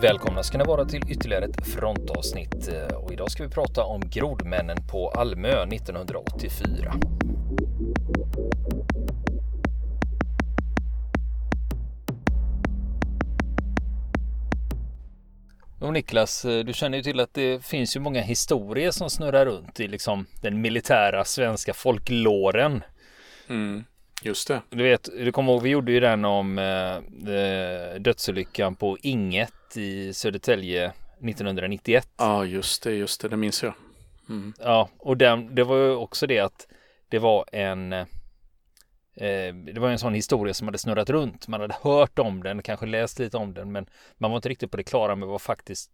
Välkomna ska ni vara till ytterligare ett frontavsnitt eh, och idag ska vi prata om grodmännen på Almö 1984. Och Niklas, eh, du känner ju till att det finns ju många historier som snurrar runt i liksom den militära svenska folklåren. Mm, just det. Du vet, du kommer ihåg, vi gjorde ju den om eh, eh dödsolyckan på Inget i Södertälje 1991. Ja, just det, just det, det minns jag. Mm. Ja, och den, det var ju också det att det var en eh, det var en sån historia som hade snurrat runt. Man hade hört om den, kanske läst lite om den, men man var inte riktigt på det klara med vad, faktiskt,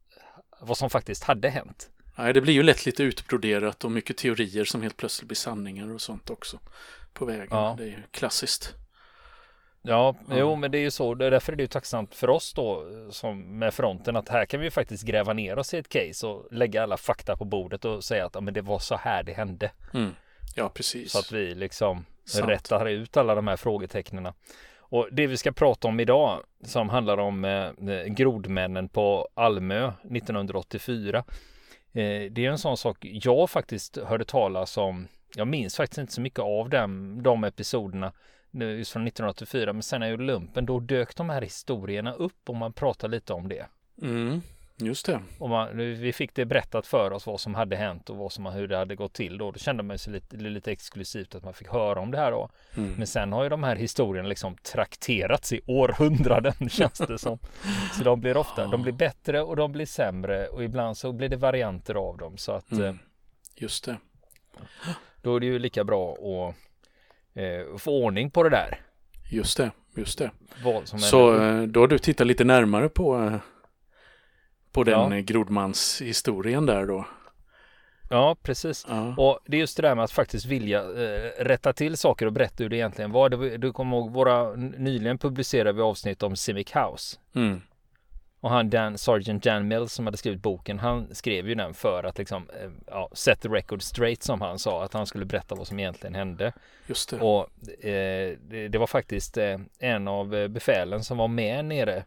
vad som faktiskt hade hänt. Nej, det blir ju lätt lite utbroderat och mycket teorier som helt plötsligt blir sanningar och sånt också på vägen. Ja. Det är ju klassiskt. Ja, ja, jo, men det är ju så. Därför är det ju tacksamt för oss då som med fronten att här kan vi faktiskt gräva ner oss i ett case och lägga alla fakta på bordet och säga att ja, men det var så här det hände. Mm. Ja, precis. Så att vi liksom Sant. rättar ut alla de här frågetecknen. Och det vi ska prata om idag som handlar om eh, grodmännen på Almö 1984. Eh, det är en sån sak jag faktiskt hörde talas om. Jag minns faktiskt inte så mycket av dem, de episoderna just från 1984. Men sen jag gjorde lumpen då dök de här historierna upp och man pratade lite om det. Mm. Just det. Och man, vi fick det berättat för oss vad som hade hänt och vad som, hur det hade gått till då. Då kände man sig lite, lite exklusivt att man fick höra om det här då. Mm. Men sen har ju de här historierna liksom trakterats i århundraden känns det som. Så de blir ofta, de blir bättre och de blir sämre och ibland så blir det varianter av dem så att. Mm. Eh, Just det. Då är det ju lika bra att eh, få ordning på det där. Just det, just det. Så eh, då har du tittat lite närmare på eh, på den ja. grodmanshistorien där då. Ja, precis. Ja. Och det är just det där med att faktiskt vilja eh, rätta till saker och berätta hur det egentligen var. Det, du kommer ihåg våra nyligen publicerade vi avsnitt om Civic House. Mm. Och han Dan, Sergeant Jan Mills som hade skrivit boken, han skrev ju den för att liksom, eh, ja, set the record straight som han sa, att han skulle berätta vad som egentligen hände. Just det. Och eh, det, det, var faktiskt eh, en av eh, befälen som var med nere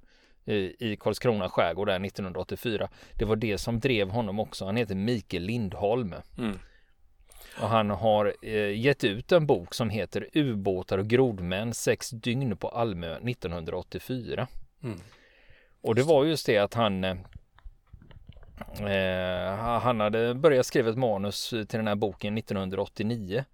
i Karlskrona skärgård där 1984. Det var det som drev honom också. Han heter Mikael Lindholm. Mm. Och han har eh, gett ut en bok som heter Ubåtar och grodmän sex dygn på Almö 1984. Mm. Och det var just det att han eh, eh, han hade börjat skriva ett manus till den här boken 1989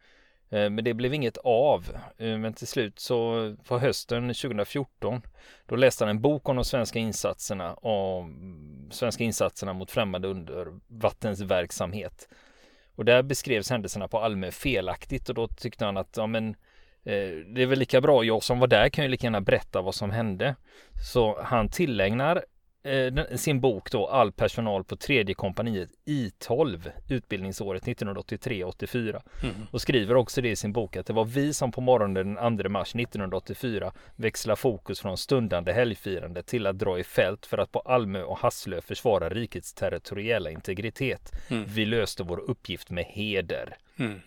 Eh, men det blev inget av. Eh, men till slut så på hösten 2014 då läste han en bok om de svenska insatserna om svenska insatserna mot främmande undervattensverksamhet. Och där beskrevs händelserna på Almö felaktigt och då tyckte han att ja, men, eh, det är väl lika bra, jag som var där kan ju lika gärna berätta vad som hände. Så han tillägnar eh, sin bok då All personal på tredje kompaniet I12 utbildningsåret 1983-84 mm. och skriver också det i sin bok att det var vi som på morgonen den 2 mars 1984 växlar fokus från stundande helgfirande till att dra i fält för att på Almö och Hasslö försvara rikets territoriella integritet. Mm. Vi löste vår uppgift med heder. Mm.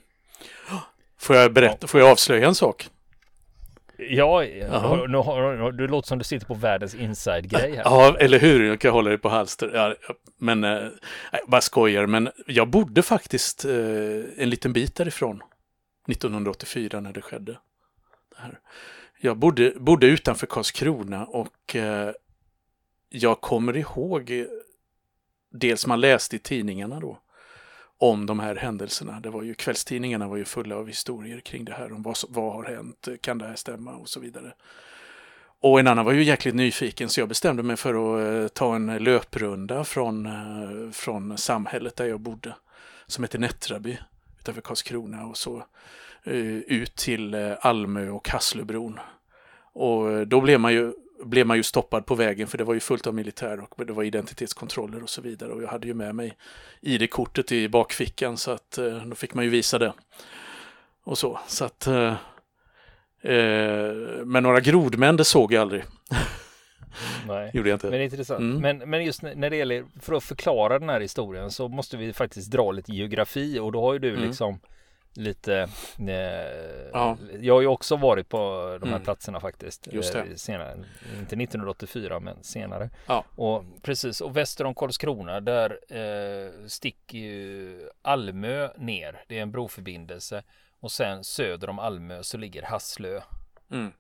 Får jag berätta, får jag avslöja en sak? Ja, nu, nu, du låter som du sitter på världens inside-grej här. Ja, eller hur? Jag kan hålla dig på halster. Ja, men, äh, bara skojar. Men jag bodde faktiskt äh, en liten bit därifrån. 1984 när det skedde. Jag bodde, bodde utanför Karlskrona och äh, jag kommer ihåg dels man läste i tidningarna då om de här händelserna. Det var ju, kvällstidningarna var ju fulla av historier kring det här, om vad, vad har hänt, kan det här stämma och så vidare. Och en annan var ju jäkligt nyfiken så jag bestämde mig för att eh, ta en löprunda från, eh, från samhället där jag bodde, som heter Nättraby utanför Karlskrona och så eh, ut till Almö och Hasslöbron. Och då blev man ju blev man ju stoppad på vägen för det var ju fullt av militär och det var identitetskontroller och så vidare. Och jag hade ju med mig ID-kortet i bakfickan så att eh, då fick man ju visa det. Och så. så att, eh, eh men några grodmän det såg jag aldrig. Nej, Gjorde jag inte. men intressant. Mm. Men, men just när det gäller, för att förklara den här historien så måste vi faktiskt dra lite geografi och då har ju du mm. liksom lite eh, Ja. Jag har ju också varit på de här Mm. platserna faktiskt. Just det. eh, Senare. Inte 1984 men senare. Ja. Och precis, och väster om Karlskrona där eh, sticker ju Almö ner. Det är en broförbindelse. Och sen söder om Almö så ligger Hasslö. Mm.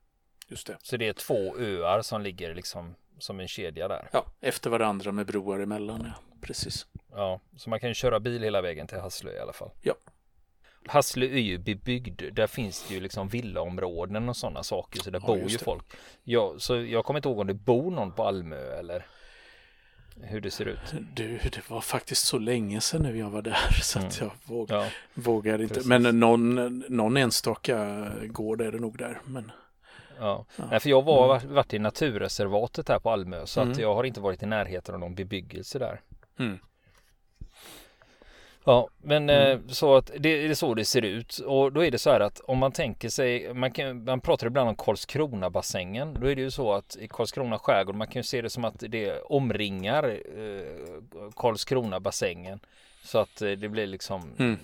Just det. Så det är två öar som ligger liksom som en kedja där. Ja, efter varandra med broar emellan. Ja. Precis. Ja, så man kan ju köra bil hela vägen till Hasslö i alla fall. Ja. Hasslö är ju bebyggd. Där finns det ju liksom villaområden och sådana saker. Så där Ja, bor ju det. folk. Ja, så jag kommer inte ihåg om det bor någon på Almö eller hur det ser ut. Du, det var faktiskt så länge sedan nu jag var där så att jag våg, Ja, vågar inte. Precis. Men någon, någon enstaka gård är det nog där. Men ja. Ja. Nej, för jag var varit, varit i naturreservatet här på Almö så att Mm. jag har inte varit i närheten av någon bebyggelse där. mm. Ja, men Mm. eh, så att det, är så det ser ut och då är det så här att om man tänker sig, man, kan, man pratar ibland om Karlskrona-bassängen. Då är det ju så att i Karlskrona skärgård, man kan ju se det som att det omringar eh, Karlskrona-bassängen. Så att eh, det blir liksom Mm.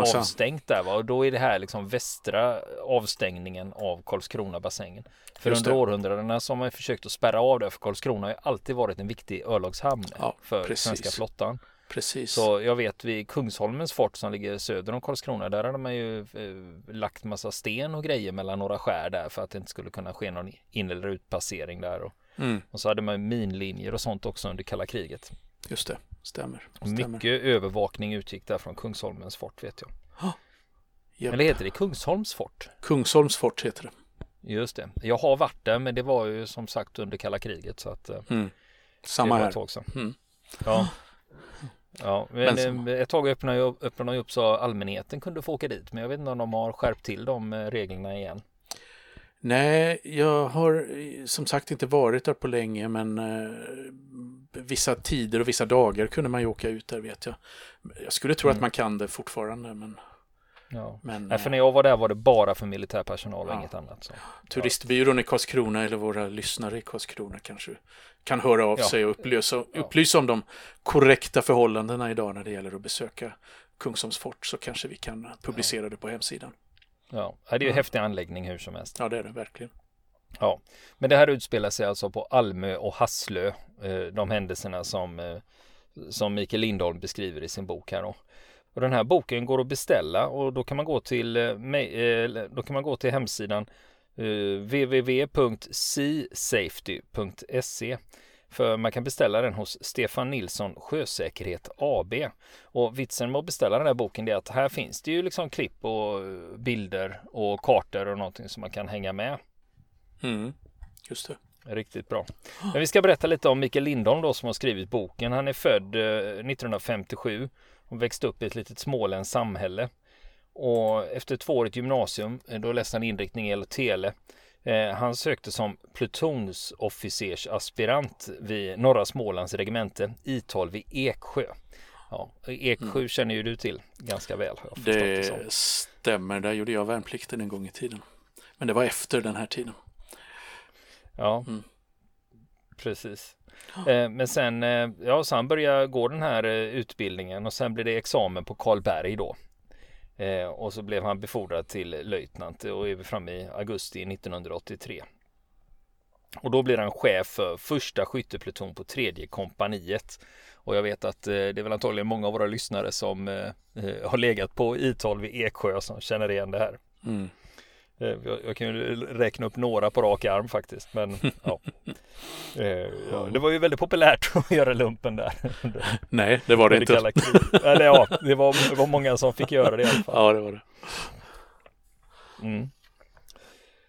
Avstängt där va? Och då är det här liksom västra avstängningen av Karlskrona-bassängen. För Just under det. århundradena så har man försökt att spärra av det för Karlskrona har ju alltid varit en viktig örlogshamn Ja, för precis. svenska flottan. Precis. Så jag vet vid Kungsholmens fort som ligger söder om Karlskrona, där hade man ju eh, lagt massa sten och grejer mellan några skär där för att det inte skulle kunna ske någon in eller utpassering där. Och, Mm. och så hade man minlinjer och sånt också under kalla kriget. Just det. Stämmer. Stämmer. Mycket övervakning utgick där från Kungsholmens fort vet jag. Japp. Eller heter det Kungsholms fort? Kungsholms fort heter det. Just det. Jag har varit där men det var ju som sagt under kalla kriget så att eh, Mm. det Samma var här. Mm. Ja. Ja, men, Men ett tag öppnade jag, öppnade jag upp så allmänheten kunde få åka dit. Men jag vet inte om de har skärpt till de eh, reglerna igen. Nej, jag har eh, som sagt inte varit där på länge men eh, vissa tider och vissa dagar kunde man ju åka ut där vet jag. Jag skulle tro Mm. att man kan det fortfarande men, Ja. men Nej, för eh, när jag var där var det bara för militär personal och Ja. inget annat. Så. turistbyrån i Karlskrona eller våra lyssnare i Karlskrona kanske kan höra av Ja. sig och upplysa, upplysa om de korrekta förhållandena idag när det gäller att besöka Kungsholms fort så kanske vi kan publicera det på hemsidan. Ja. Det är ju en Ja. häftig anläggning hur som helst. Ja, det är det verkligen. Ja. Men det här utspelar sig alltså på Almö och Hasslö. eh, De händelserna som, eh, som Mikael Lindholm beskriver i sin bok här då. Och den här boken går att beställa och då kan man gå till, eh, eh, då kan man gå till hemsidan eh, www.seasafety.se för man kan beställa den hos Stefan Nilsson Sjösäkerhet AB. Och vitsen med att beställa den här boken är att här finns det ju liksom klipp och bilder och kartor och någonting som man kan hänga med. Mm. Just det. Riktigt bra. Men vi ska berätta lite om Mikael Lindholm då som har skrivit boken. Han är född eh, 1957 och växte upp i ett litet småländskt samhälle. Och efter tvåårigt gymnasium, eh, då läste han inriktning el och tele. Eh, Han sökte som plutonsofficersaspirant vid norra Smålands regemente I12 i Eksjö. Ja, Eksjö känner ju du till ganska väl. Det. Det stämmer, där gjorde jag värnplikten en gång i tiden. Men det var efter den här tiden. Ja, Mm. precis. Eh, men sen, eh, ja, så han började gå den här eh, utbildningen och sen blev det examen på Karlberg då. Eh, och så blev han befordrad till löjtnant och är framme i augusti 1983. Och då blir han chef för första skyttepluton på tredje kompaniet. Och jag vet att eh, det är väl antagligen många av våra lyssnare som eh, eh, har legat på I12 i Eksjö som känner igen det här. Mm. Eh, Jag, kan ju räkna upp några på rak arm faktiskt, men ja. Eh, ja. Det var ju väldigt populärt att göra lumpen där. Nej, det var det inte. Eller ja, det var, det var många som fick göra det i alla fall. Ja, det var det. Mm.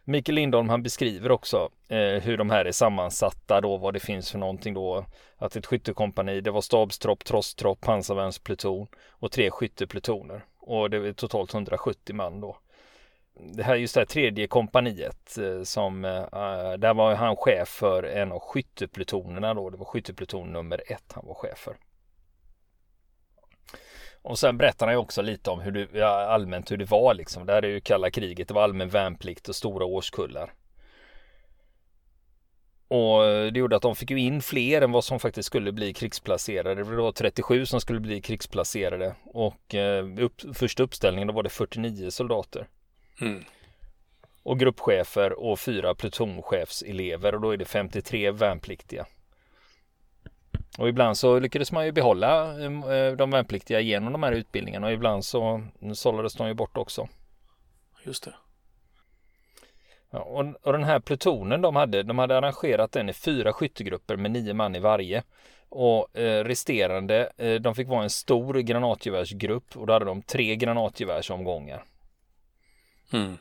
Mikael Lindholm han beskriver också eh, hur de här är sammansatta då, vad det finns för någonting då. Att ett skyttekompani, det var stabstropp, trosstropp, pansarvärnspluton och tre skytteplutoner. Och det är totalt 170 man då. Det här just det här tredje kompaniet eh, som, eh, där var han chef för en av skytteplutonerna då. Det var skyttepluton nummer ett han var chef för. Och sen berättar han ju också lite om hur det, ja, allmänt hur det var liksom. Det här är ju kalla kriget, det var allmän värnplikt och stora årskullar. Och eh, det gjorde att de fick ju in fler än vad som faktiskt skulle bli krigsplacerade. Det var 37 som skulle bli krigsplacerade och upp, första uppställningen då var det 49 soldater. Mm. Och gruppchefer och fyra plutonchefselever och då är det 53 värnpliktiga. Och ibland så lyckades man ju behålla eh, de värnpliktiga genom de här utbildningarna och ibland så sållades de ju bort också. Just det. Ja, och, och den här plutonen de hade, de hade arrangerat den i fyra skyttegrupper med nio man i varje. Och eh, resterande, eh, de fick vara en stor granatgevärsgrupp och då hade de tre granatgevärsomgångar. Mm.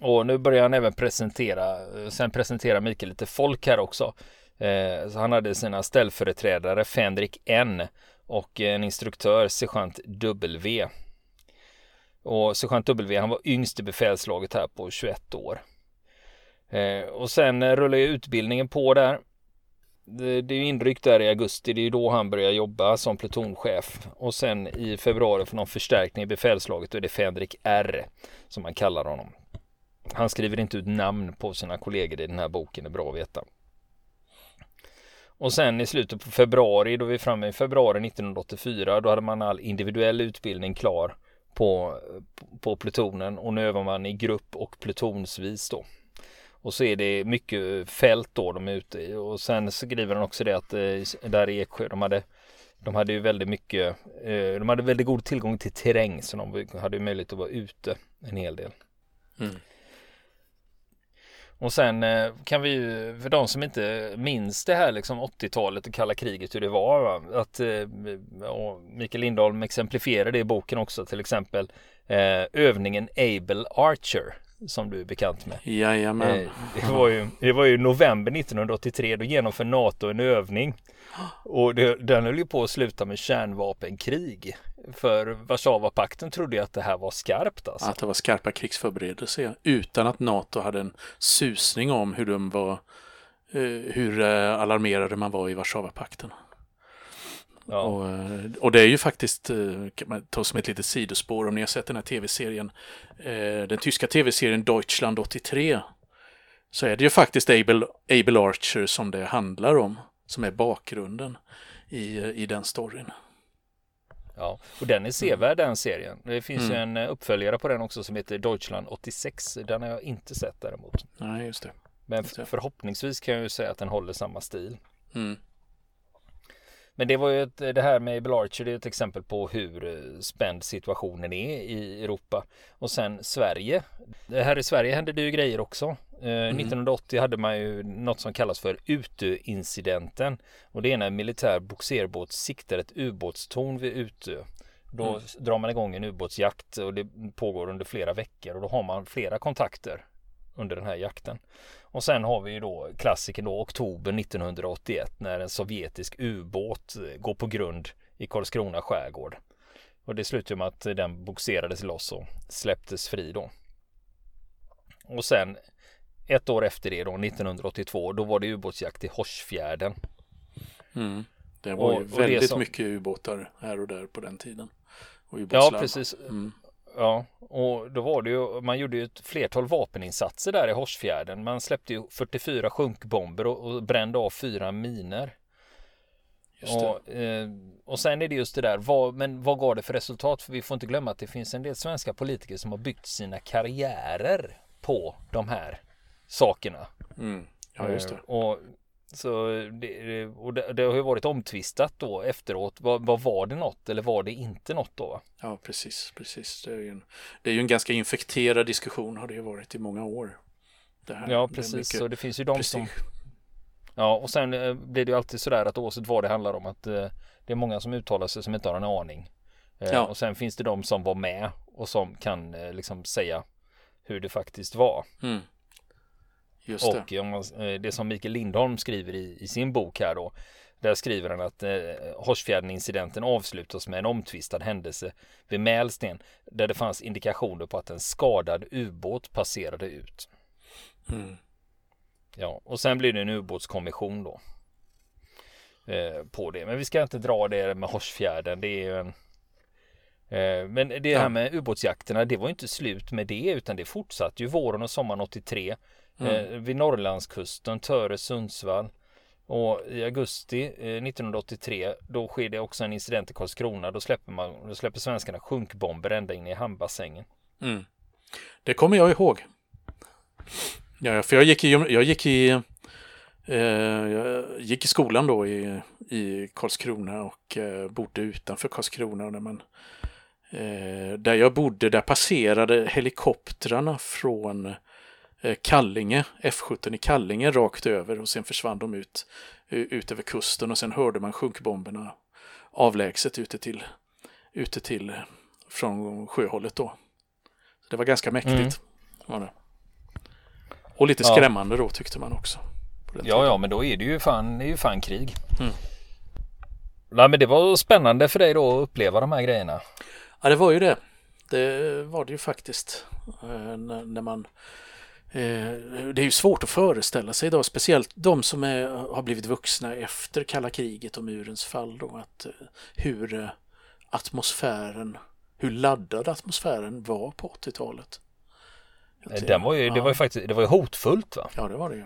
Och nu börjar han även presentera, sen presenterar Mikael lite folk här också. Eh, så han hade sina ställföreträdare Fänrik N och en instruktör sergeant W. Och sergeant W han var yngst i befälslaget här på 21 år. Eh, och sen rullar ju utbildningen på där. Det, det är inryckt där i augusti, det är ju då han börjar jobba som plutonchef. Och sen i februari för någon förstärkning i befälslaget då är det Fänrik R som man kallar honom. Han skriver inte ut namn på sina kollegor i den här boken, det är bra att veta. Och sen i slutet på februari, då är vi framme i februari 1984, då hade man all individuell utbildning klar på, på plutonen och nu övar man i grupp och plutonsvis då. Och så är det mycket fält då de är ute i och sen skriver han också det att eh, där i Eksjö, de hade de hade ju väldigt mycket, eh, de hade väldigt god tillgång till terräng så de hade ju möjlighet att vara ute en hel del. Mm. Och sen eh, kan vi ju, för de som inte minns det här liksom 80-talet och kalla kriget hur det var, va? att Mikael Lindholm exemplifierar det i boken också, till exempel övningen Able Archer som du är bekant med. Jajamän. Eh, det, var ju, det var ju november 1983, då genomför NATO en övning. Och det, den höll ju på att sluta med kärnvapenkrig. För Warszawapakten trodde ju att det här var skarpt alltså. Att det var skarpa krigsförberedelser, utan att NATO hade en susning om hur de var, eh, hur eh, alarmerade man var i Warszawapakten. Ja. Och, eh, och, det är ju faktiskt, eh, kan man ta som ett litet sidospår om ni har sett den här tv-serien, eh, den tyska tv-serien Deutschland 83, så är det ju faktiskt Abel, Abel Archer som det handlar om, som är bakgrunden i, i den storyn. Ja, och den är sevärd den serien. Det finns mm. en uppföljare på den också som heter Deutschland 86. Den har jag inte sett däremot. Nej, just det. Men förhoppningsvis kan jag ju säga att den håller samma stil. Mm. Men det var ju ett, det här med Able Archer, det är ett exempel på hur eh, spänd situationen är i Europa. Och sen Sverige. Här i Sverige hände det ju grejer också. Mm. 1980 hade man ju något som kallas för Utö-incidenten. Och det är när militär boxerbåt siktar ett ubåtstorn vid Utö. Då mm. drar man igång en ubåtsjakt och det pågår under flera veckor och då har man flera kontakter under den här jakten. Och sen har vi ju då klassiken då oktober 1981 när en sovjetisk ubåt eh, går på grund i Karlskrona skärgård. Och det slutar med att den boxerades loss och släpptes fri då. Och sen ett år efter det då, 1982, då var det ubåtsjakt i Horsfjärden. Mm. Det var och, ju väldigt som... mycket ubåtar här och där på den tiden. ja, precis. Mm. Ja, och då var det ju, man gjorde ju ett flertal vapeninsatser där i Horsfjärden. Man släppte ju 44 sjunkbomber och, och brände av fyra miner. Och, eh, och sen är det just det där, vad, men vad gav det för resultat? För vi får inte glömma att det finns en del svenska politiker som har byggt sina karriärer på de här sakerna. Mm. Ja, just det. Eh, och så det, och det, det, har ju varit omtvistat då efteråt. Vad, vad, var det något eller var det inte något då? Ja, precis, precis. Det är ju en, det är ju en ganska infekterad diskussion har det ju varit i många år. ja, precis. Så det finns ju de prestige. som... Ja, och sen eh, blir det ju alltid sådär att oavsett vad det handlar om att eh, det är många som uttalar sig som inte har en aning. Eh, ja. Och sen finns det de som var med och som kan liksom säga hur det faktiskt var. Mm. Just och det. Man, eh, det som Mikael Lindholm skriver i, i, sin bok här då. Där skriver han att eh, Horsfjärden-incidenten avslutas med en omtvistad händelse vid Mälsten där det fanns indikationer på att en skadad ubåt passerade ut. Mm. Ja, och sen blir det en ubåtskommission då. Eh, på det. Men vi ska inte dra det med Horsfjärden. Det är ju en eh, men det här med ubåtsjakterna, det var inte slut med det utan det fortsatte ju våren och sommaren 83 mm. eh, vid Norrlandskusten, Töre, Sundsvall. Och i augusti eh, 1983 då sker det också en incident i Karlskrona. Då släpper, man, då släpper svenskarna sjunkbomber ända in i hamnbassängen. Mm. Det kommer jag ihåg. Ja, för jag gick i, jag gick i, eh, jag gick i skolan då i, i Karlskrona och eh, bodde utanför Karlskrona. När man, eh, där jag bodde, där passerade helikoptrarna från Kallinge, F17 i Kallinge rakt över och sen försvann de ut, ut över kusten och sen hörde man sjunkbomberna avlägset ute till, ute till från sjöhållet då. Det var ganska mäktigt. Mm. Var det. Och lite skrämmande ja. då tyckte man också. Ja, ja, men då är det ju fan, det är ju fan krig. Mm. Nej, men det var spännande för dig då att uppleva de här grejerna. Ja, det var ju det. Det var det ju faktiskt. Eh, när man eh, det är ju svårt att föreställa sig idag, speciellt de som är, har blivit vuxna efter kalla kriget och murens fall då, att eh, hur atmosfären, hur laddad atmosfären var på 80-talet. Den var ju, ja. Det var ju faktiskt det var ju hotfullt va? Ja det var det ju.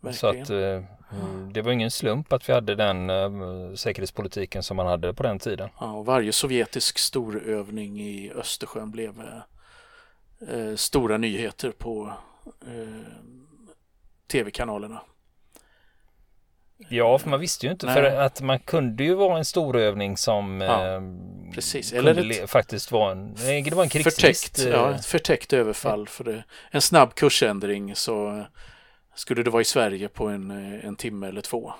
Verkligen. Så att eh, mm, det var ingen slump att vi hade den eh, säkerhetspolitiken som man hade på den tiden. Ja, och varje sovjetisk storövning i Östersjön blev eh, eh stora nyheter på eh, tv-kanalerna. Ja, för man visste ju inte Nej. för att man kunde ju vara en storövning som ja, eh, precis. Eller ett, faktiskt vara en, det var en krigsrisk. Förtäckt, ja, ett förtäckt överfall. För det, en snabb kursändring så skulle det vara i Sverige på en, en timme eller två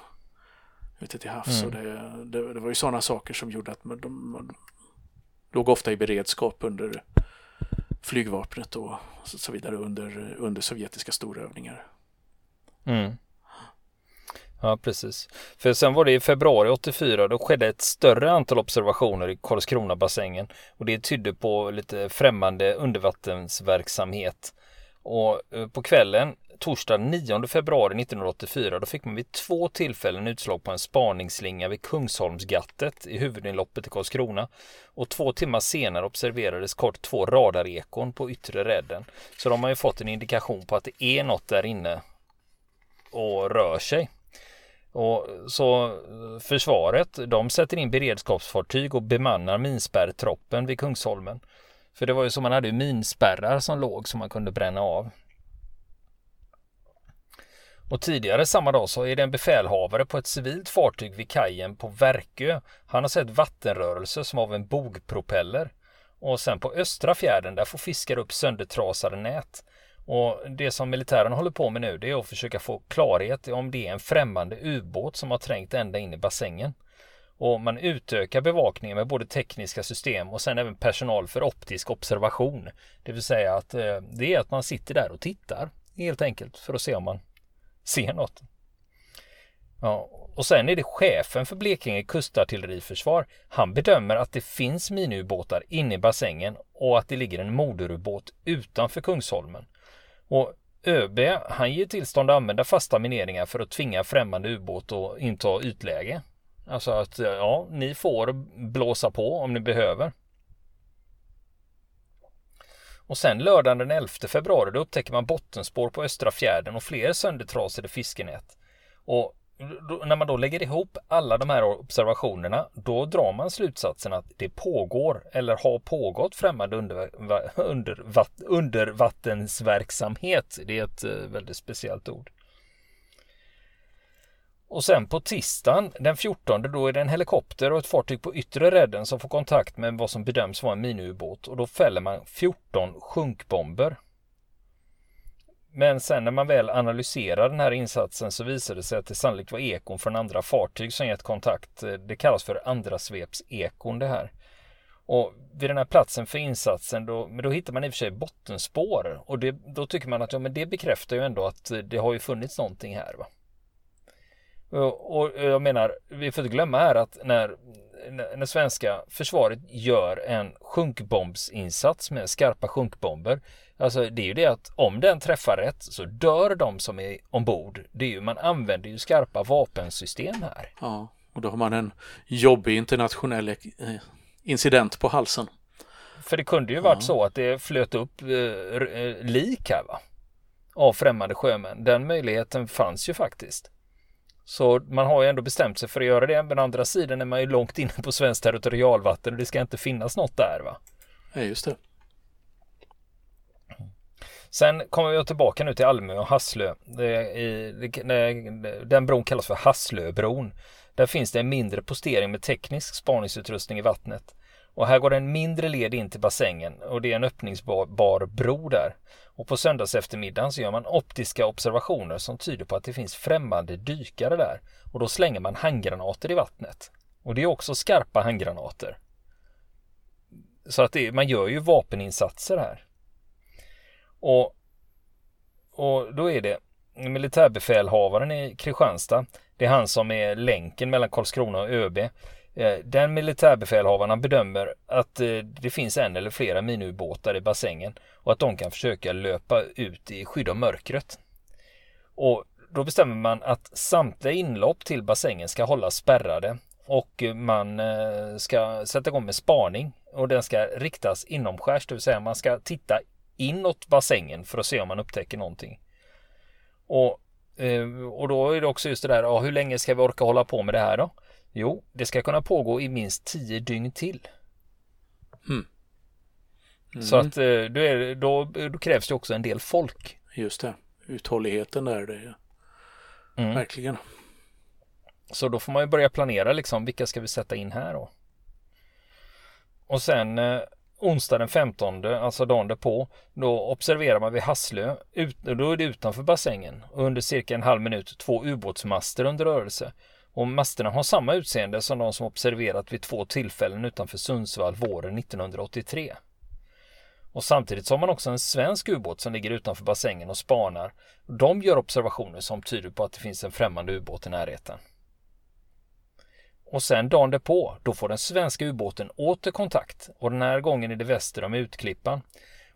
ute till havs. Mm. Det, det, det, var ju sådana saker som gjorde att man, de, man låg ofta i beredskap under flygvapnet och så vidare under, under sovjetiska storövningar. Mm. Ja, precis. För sen var det i februari 84, då skedde ett större antal observationer i Karlskronabassängen och det tydde på lite främmande undervattensverksamhet. Och eh, på kvällen, torsdag 9 februari 1984, då fick man vid två tillfällen utslag på en spaningsslinga vid Kungsholmsgattet i huvudinloppet i Karlskrona. Och två timmar senare observerades kort två radarekon på yttre rädden. Så de har ju fått en indikation på att det är något där inne och rör sig. Och så eh, försvaret, de sätter in beredskapsfartyg och bemannar minspärrtroppen vid Kungsholmen. För det var ju så man hade minspärrar som låg som man kunde bränna av. Och tidigare samma dag så är det en befälhavare på ett civilt fartyg vid kajen på Verkö. Han har sett vattenrörelser som av en bogpropeller. Och sen på östra fjärden där får fiskare upp söndertrasade nät. Och det som militären håller på med nu det är att försöka få klarhet om det är en främmande ubåt som har trängt ända in i bassängen. Och man utökar bevakningen med både tekniska system och sen även personal för optisk observation. Det vill säga att eh, det är att man sitter där och tittar helt enkelt för att se om man ser något. Ja, och sen är det chefen för Blekinge kustartilleriförsvar. Han bedömer att det finns miniubåtar inne i bassängen och att det ligger en moderubåt utanför Kungsholmen. Och ÖB han ger tillstånd att använda fasta mineringar för att tvinga främmande ubåt att inta ytläge. Alltså att ja, ni får blåsa på om ni behöver. Och sen lördagen den 11 februari då upptäcker man bottenspår på Östra fjärden och fler söndertrasade fiskenät. Och då, när man då lägger ihop alla de här observationerna, då drar man slutsatsen att det pågår eller har pågått främmande under, under, undervattensverksamhet. Det är ett eh, väldigt speciellt ord. Och sen på tisdagen den 14 då är det en helikopter och ett fartyg på yttre rädden som får kontakt med vad som bedöms vara en miniubåt och då fäller man 14 sjunkbomber. Men sen när man väl analyserar den här insatsen så visar det sig att det sannolikt var ekon från andra fartyg som gett kontakt. Det kallas för andra svepsekon det här. Och vid den här platsen för insatsen då, men då hittar man i och för sig bottenspår och det, då tycker man att ja, men det bekräftar ju ändå att det har ju funnits någonting här. Va? Och, och jag menar, vi får inte glömma här att när, när svenska försvaret gör en sjunkbombsinsats med skarpa sjunkbomber Alltså det är ju det att om den träffar rätt så dör de som är ombord. Det är ju, man använder ju skarpa vapensystem här. Ja, och då har man en jobbig internationell eh, incident på halsen. För det kunde ju varit ja. så att det flöt upp eh, eh, lik här va. av främmande sjömän. Den möjligheten fanns ju faktiskt. Så man har ju ändå bestämt sig för att göra det. Men å andra sidan är man ju långt inne på svenskt territorialvatten och det ska inte finnas något där va? Ja, just det. Sen kommer vi tillbaka nu till Almö och Hasslö. den bron kallas för Hasslöbron. Där finns det en mindre postering med teknisk spaningsutrustning i vattnet. Och här går en mindre led in till bassängen och det är en öppningsbar bro där. Och på söndags eftermiddagen så gör man optiska observationer som tyder på att det finns främmande dykare där. Och då slänger man handgranater i vattnet. Och det är också skarpa handgranater. Så att det, man gör ju vapeninsatser här. Och, och då är det militärbefälhavaren i Kristianstad. Det är han som är länken mellan Karlskrona och ÖB. Eh, den militärbefälhavarna bedömer att eh, det finns en eller flera miniubåtar i bassängen och att de kan försöka löpa ut i skydd av mörkret. Och då bestämmer man att samtliga inlopp till bassängen ska hållas spärrade och eh, man ska sätta igång med spaning och den ska riktas inomskärs, det vill säga man ska titta inåt bassängen för att se om man upptäcker någonting. Och, och då är det också just det där, ja, hur länge ska vi orka hålla på med det här då? Jo, det ska kunna pågå i minst tio dygn till. Mm. Mm. Så att eh, då, är, då, då, krävs det också en del folk. Just det, uthålligheten där. Det mm. Verkligen. Så då får man ju börja planera liksom, vilka ska vi sätta in här då? Och sen eh, onsdag den 15, alltså dagen därpå, då observerar man vid Hasslö, ut, då är det utanför bassängen och under cirka en halv minut två ubåtsmaster under rörelse. Och masterna har samma utseende som de som observerat vid två tillfällen utanför Sundsvall våren 1983. Och samtidigt så har man också en svensk ubåt som ligger utanför bassängen och spanar. De gör observationer som tyder på att det finns en främmande ubåt i närheten. Och sen dagen därpå, då får den svenska ubåten åter kontakt och den här gången är det väster om Utklippan.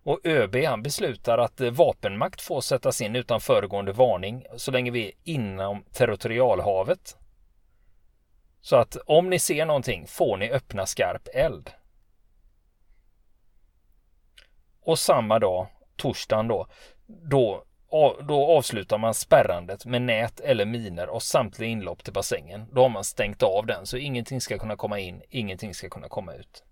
Och ÖB han beslutar att eh, vapenmakt får sättas in utan föregående varning så länge vi är inom territorialhavet så att om ni ser någonting får ni öppna skarp eld. Och samma dag, torsdagen då, då, då avslutar man spärrandet med nät eller miner och samtliga inlopp till bassängen. Då har man stängt av den så ingenting ska kunna komma in, ingenting ska kunna komma ut.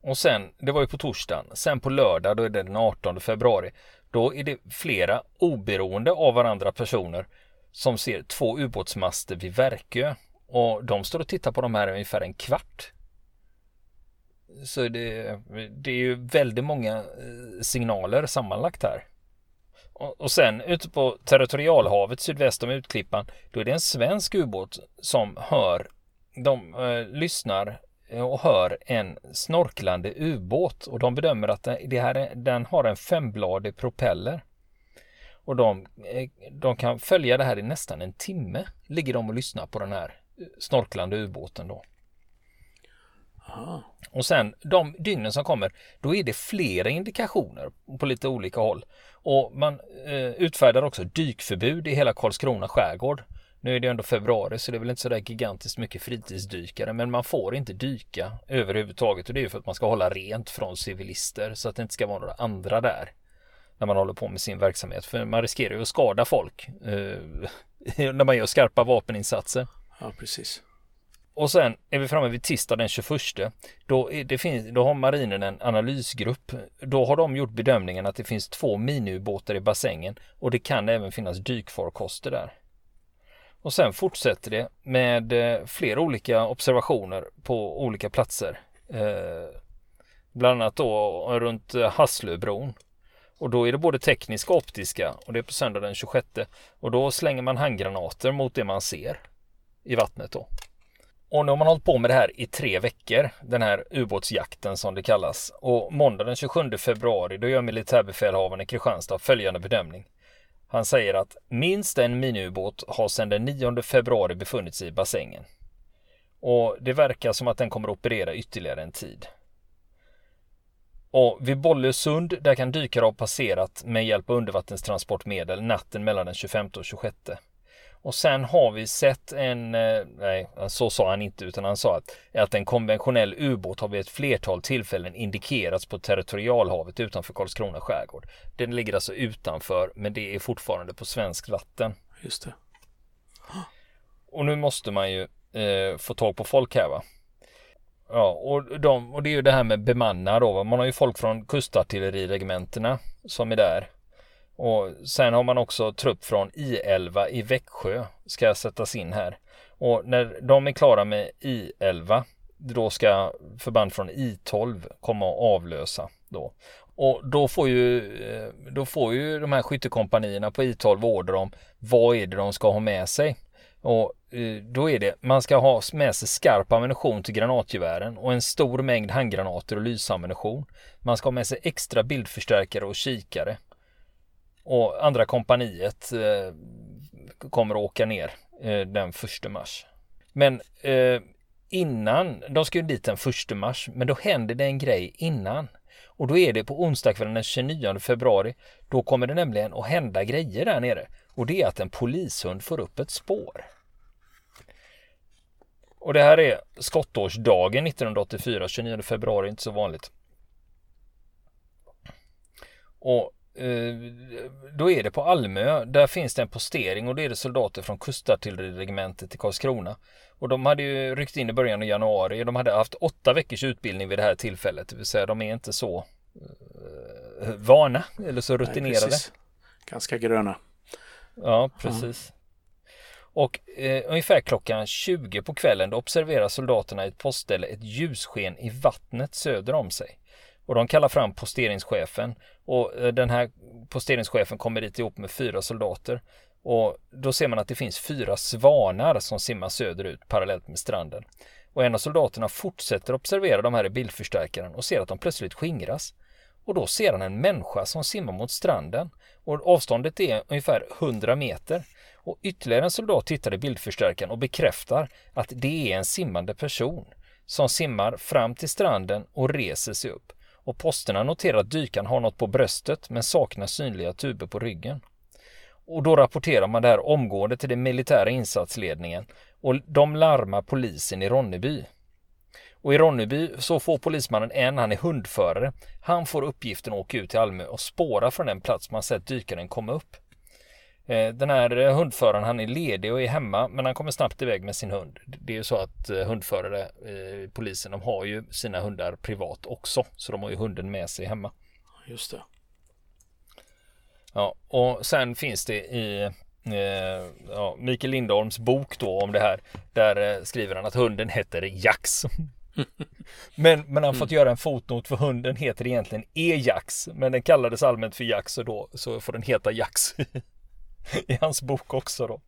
Och sen, det var ju på torsdagen, sen på lördag, då är det den 18 februari, då är det flera oberoende av varandra personer som ser två ubåtsmaster vid Verkö och de står och tittar på de här ungefär en kvart. Så det, det är ju väldigt många eh, signaler sammanlagt här. Och sen ute på territorialhavet sydväst om Utklippan, då är det en svensk ubåt som hör, de eh, lyssnar och hör en snorklande ubåt och de bedömer att det här, den har en fembladig propeller. Och de, eh, de kan följa det här i nästan en timme. Ligger de och lyssnar på den här eh, snorklande ubåten då. Aha. Och sen de dygnen som kommer, då är det flera indikationer på lite olika håll. Och man eh, utfärdar också dykförbud i hela Karlskrona skärgård. Nu är det ändå februari så det är väl inte så där gigantiskt mycket fritidsdykare men man får inte dyka överhuvudtaget och det är för att man ska hålla rent från civilister så att det inte ska vara några andra där när man håller på med sin verksamhet. För man riskerar ju att skada folk eh, när man gör skarpa vapeninsatser. Ja, precis. Och sen är vi framme vid tisdag den 21. Då, det finns, då har marinen en analysgrupp. Då har de gjort bedömningen att det finns två miniubåtar i bassängen och det kan även finnas dykfarkoster där. Och sen fortsätter det med eh, flera olika observationer på olika platser. Eh, bland annat då runt Hasslöbron och då är det både tekniska och optiska och det är på söndag den 26. Och då slänger man handgranater mot det man ser i vattnet då. Och nu har man hållit på med det här i tre veckor, den här ubåtsjakten som det kallas. Och måndag den 27 februari då gör militärbefälhavaren i Kristianstad följande bedömning. Han säger att minst en miniubåt har sedan den 9 februari befunnit sig i bassängen. Och det verkar som att den kommer att operera ytterligare en tid. Och vid Bollösund, där kan dykare ha passerat med hjälp av undervattenstransportmedel natten mellan den 25 och 26. Och sen har vi sett en, eh, nej så sa han inte utan han sa att, att en konventionell ubåt har vid ett flertal tillfällen indikerats på territorialhavet utanför Karlskrona skärgård. Den ligger alltså utanför men det är fortfarande på svenskt vatten. Just det. Och nu måste man ju eh, få tag på folk här va. Ja, och, de, och det är ju det här med bemanna då. Man har ju folk från kustartilleriregementena som är där. Och sen har man också trupp från I11 i Växjö ska sättas in här. Och när de är klara med I11 då ska förband från I12 komma och avlösa då. Och då får ju, eh, då får ju de här skyttekompanierna på I12 order om vad är det de ska ha med sig. Och eh, då är det, man ska ha med sig skarp ammunition till granatgevären och en stor mängd handgranater och lysammunition. Man ska ha med sig extra bildförstärkare och kikare. Och andra kompaniet eh, kommer att åka ner eh, den första mars. Men eh, innan, de ska ju dit den första mars, men då händer det en grej innan. Och då är det på onsdagskvällen den 29 februari. Då kommer det nämligen att hända grejer där nere. Och det är att en polishund får upp ett spår. Och det här är skottårsdagen 1984, 29 februari, inte så vanligt. Och eh, då är det på Almö, där finns det en postering och det är det soldater från kustartilleriregementet i Karlskrona. Och de hade ju ryckt in i början av januari. De hade haft åtta veckors utbildning vid det här tillfället. Det vill säga de är inte så uh, vana eller så rutinerade. Nej, Ganska gröna. Ja, precis. Och eh, ungefär klockan 20 på kvällen då observerar soldaterna i ett postställe ett ljussken i vattnet söder om sig. Och de kallar fram posteringschefen och eh, den här posteringschefen kommer dit ihop med fyra soldater. Och då ser man att det finns fyra svanar som simmar söderut parallellt med stranden. Och en av soldaterna fortsätter observera de här i bildförstärkaren och ser att de plötsligt skingras. Och då ser han en människa som simmar mot stranden. Och avståndet är ungefär 100 meter. Och ytterligare en soldat tittar i bildförstärkaren och bekräftar att det är en simmande person som simmar fram till stranden och reser sig upp. Och posterna noterar att dykaren har något på bröstet men saknar synliga tuber på ryggen. Och då rapporterar man det här omgående till den militära insatsledningen och de larmar polisen i Ronneby. Och i Ronneby så får polismannen en, han är hundförare. Han får uppgiften att åka ut till Almö och spåra från den plats man sett dykaren komma upp. Eh, den här eh, hundföraren han är ledig och är hemma men han kommer snabbt iväg med sin hund. Det är ju så att eh, hundförare, polisen, de har ju sina hundar privat också. Så de har ju hunden med sig hemma. Just det. Ja, och sen finns det i ja, Mikael Lindholms bok då om det här. Där skriver han att hunden heter Jax. men, men han fått mm. göra en fotnot för hunden heter egentligen E-Jax. Men den kallades allmänt för Jax och då så får den heta Jax. i hans bok också då.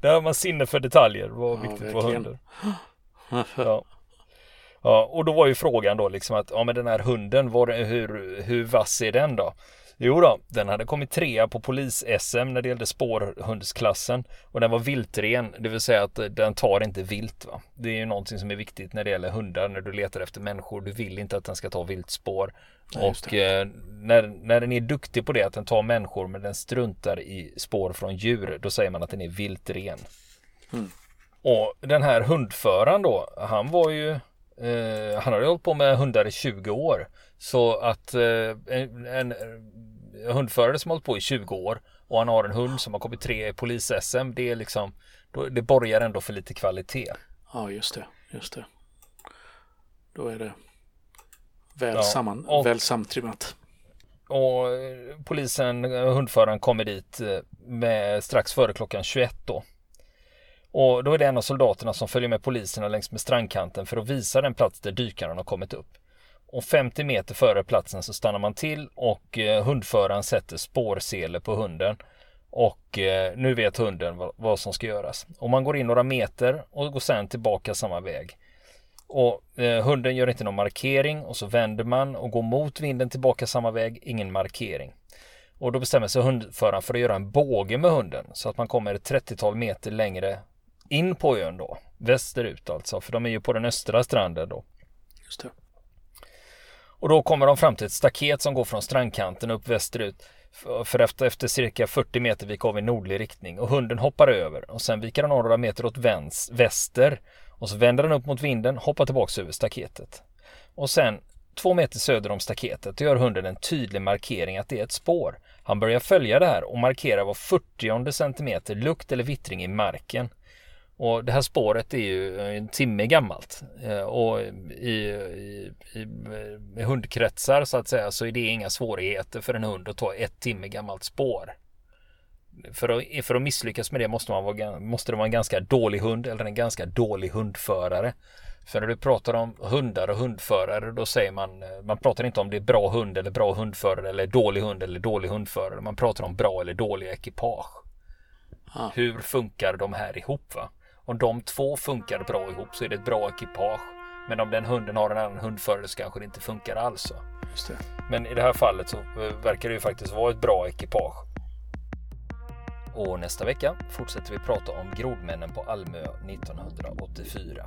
Där har man sinne för detaljer, vad ja, viktigt för hunden. Ja. ja, och då var ju frågan då liksom att, ja men den här hunden, var, hur, hur vass är den då? Jo då, den hade kommit trea på polis-SM när det gällde spårhundsklassen och den var viltren, det vill säga att den tar inte vilt. Va? Det är ju någonting som är viktigt när det gäller hundar när du letar efter människor. Du vill inte att den ska ta viltspår. Ja, och eh, när, när den är duktig på det, att den tar människor men den struntar i spår från djur, då säger man att den är viltren. Mm. Och den här hundföraren då, han var ju eh, han hade hållit på med hundar i 20 år. Så att eh, en, en hundförare som hållit på i 20 år och han har en hund som har kommit tre i polis-SM. Det är liksom, det borgar ändå för lite kvalitet. Ja, just det, just det. Då är det väl, ja, samman, och, väl samtrimmat. Och polisen, hundföraren kommer dit eh, med, strax före klockan 21 då. Och då är det en av soldaterna som följer med poliserna längs med strandkanten för att visa den plats där dykaren har kommit upp. Och 50 meter före platsen så stannar man till och eh, hundföraren sätter spårsele på hunden. Och eh, nu vet hunden vad, vad, som ska göras. Och man går in några meter och går sedan tillbaka samma väg. Och eh, hunden gör inte någon markering och så vänder man och går mot vinden tillbaka samma väg, ingen markering. Och då bestämmer sig hundföraren för att göra en båge med hunden så att man kommer ett 30-tal meter längre in på ön då. Västerut alltså, för de är ju på den östra stranden då. Just det. Och då kommer de fram till ett staket som går från strandkanten upp västerut. För efter, efter cirka 40 meter vika av i nordlig riktning och hunden hoppar över och sen viker han av några meter åt väns, väster och så vänder han upp mot vinden, hoppar tillbaks över staketet. Och sen två meter söder om staketet gör hunden en tydlig markering att det är ett spår. Han börjar följa det här och markerar var 40 centimeter lukt eller vittring i marken. Och det här spåret är ju en timme gammalt eh, och i, i, i, hundkretsar så att säga så är det inga svårigheter för en hund att ta ett timme gammalt spår. För att, för att misslyckas med det måste, man vara, måste det vara en ganska dålig hund eller en ganska dålig hundförare. För när du pratar om hundar och hundförare då säger man, eh, man pratar inte om det är bra hund eller bra hundförare eller dålig hund eller dålig hundförare. Man pratar om bra eller dåliga ekipage. Ah. Hur funkar de här ihop? Va? Om de två funkar bra ihop så är det ett bra ekipage. Men om den hunden har en annan hundförare så kanske det inte funkar alls. Men i det här fallet så eh, verkar det ju faktiskt vara ett bra ekipage. Och nästa vecka fortsätter vi prata om grodmännen på Almö 1984.